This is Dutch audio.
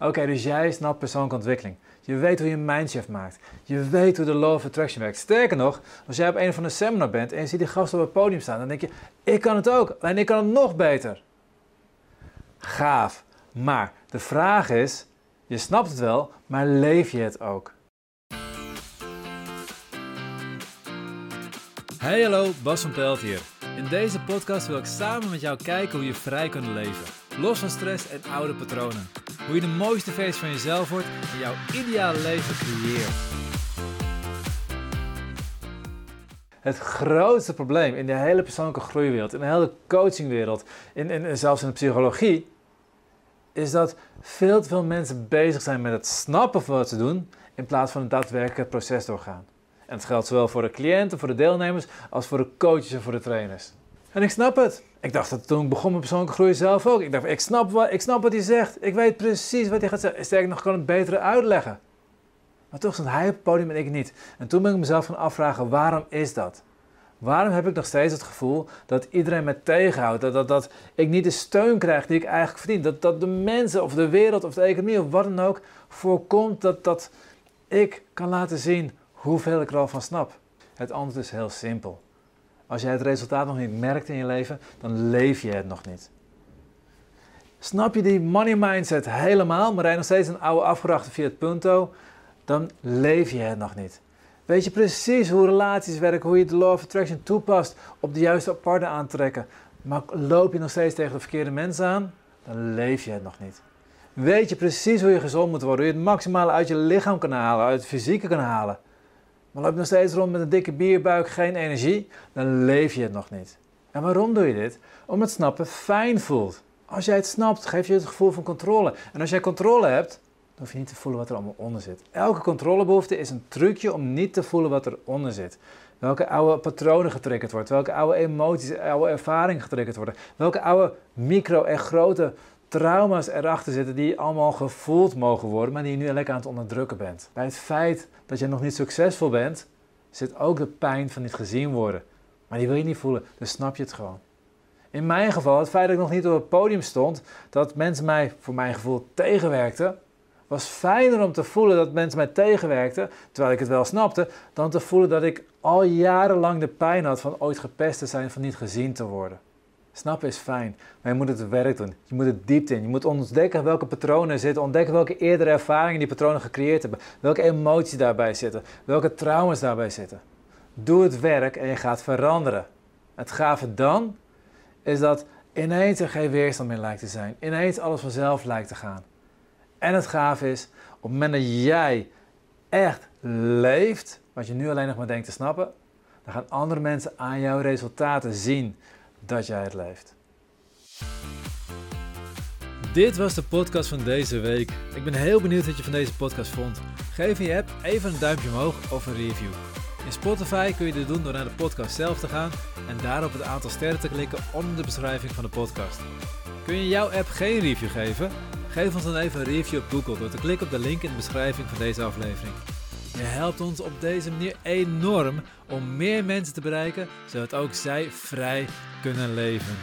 Oké, dus jij snapt persoonlijke ontwikkeling. Je weet hoe je een mindshift maakt. Je weet hoe de law of attraction werkt. Sterker nog, als jij op een van de seminar bent en je ziet die gast op het podium staan, dan denk je, ik kan het ook. En ik kan het nog beter. Gaaf. Maar de vraag is, je snapt het wel, maar leef je het ook? Hey hallo, Bas van Pelt hier. In deze podcast wil ik samen met jou kijken hoe je vrij kunt leven. Los van stress en oude patronen. Hoe je de mooiste versie van jezelf wordt en jouw ideale leven creëert. Het grootste probleem in de hele persoonlijke groeiwereld, in de hele coachingwereld, in, in, zelfs in de psychologie, is dat veel te veel mensen bezig zijn met het snappen van wat ze doen, in plaats van het daadwerkelijke proces doorgaan. En het geldt zowel voor de cliënten, voor de deelnemers, als voor de coaches en voor de trainers. En ik snap het. Ik dacht dat toen ik begon met persoonlijke groei zelf ook. Ik dacht, ik snap, wat, ik snap wat hij zegt. Ik weet precies wat hij gaat zeggen. Sterker nog, kan het beter uitleggen. Maar toch stond hij op het podium en ik niet. En toen ben ik mezelf gaan afvragen, waarom is dat? Waarom heb ik nog steeds het gevoel dat iedereen me tegenhoudt? Dat, dat, dat ik niet de steun krijg die ik eigenlijk verdien? Dat, dat de mensen of de wereld of de economie of wat dan ook voorkomt dat, dat ik kan laten zien hoeveel ik er al van snap? Het antwoord is heel simpel. Als jij het resultaat nog niet merkt in je leven, dan leef je het nog niet. Snap je die money mindset helemaal, maar rij nog steeds een oude afgerachte via het punto, dan leef je het nog niet. Weet je precies hoe relaties werken, hoe je de law of attraction toepast op de juiste partner aantrekken, maar loop je nog steeds tegen de verkeerde mensen aan, dan leef je het nog niet. Weet je precies hoe je gezond moet worden, hoe je het maximale uit je lichaam kan halen, uit het fysieke kan halen, maar loop je nog steeds rond met een dikke bierbuik, geen energie, dan leef je het nog niet. En waarom doe je dit? Omdat het snappen fijn voelt. Als jij het snapt, geef je het gevoel van controle. En als jij controle hebt, dan hoef je niet te voelen wat er allemaal onder zit. Elke controlebehoefte is een trucje om niet te voelen wat er onder zit. Welke oude patronen getriggerd wordt, welke oude emoties, oude ervaringen getriggerd worden, welke oude micro- en grote trauma's erachter zitten die allemaal gevoeld mogen worden, maar die je nu lekker aan het onderdrukken bent. Bij het feit dat je nog niet succesvol bent, zit ook de pijn van niet gezien worden. Maar die wil je niet voelen, dus snap je het gewoon. In mijn geval, het feit dat ik nog niet op het podium stond, dat mensen mij voor mijn gevoel tegenwerkten, was fijner om te voelen dat mensen mij tegenwerkten, terwijl ik het wel snapte, dan te voelen dat ik al jarenlang de pijn had van ooit gepest te zijn, van niet gezien te worden. Snappen is fijn, maar je moet het werk doen. Je moet het diepte in. Je moet ontdekken welke patronen er zitten, ontdekken welke eerdere ervaringen die patronen gecreëerd hebben, welke emoties daarbij zitten, welke trauma's daarbij zitten. Doe het werk en je gaat veranderen. Het gave dan is dat ineens er geen weerstand meer lijkt te zijn. Ineens alles vanzelf lijkt te gaan. En het gave is, op het moment dat jij echt leeft, wat je nu alleen nog maar denkt te snappen, dan gaan andere mensen aan jouw resultaten zien dat jij het leeft. Dit was de podcast van deze week. Ik ben heel benieuwd wat je van deze podcast vond. Geef in je app even een duimpje omhoog of een review. In Spotify kun je dit doen door naar de podcast zelf te gaan en daarop het aantal sterren te klikken onder de beschrijving van de podcast. Kun je jouw app geen review geven? Geef ons dan even een review op Google door te klikken op de link in de beschrijving van deze aflevering. Je helpt ons op deze manier enorm om meer mensen te bereiken, zodat ook zij vrij kunnen leven.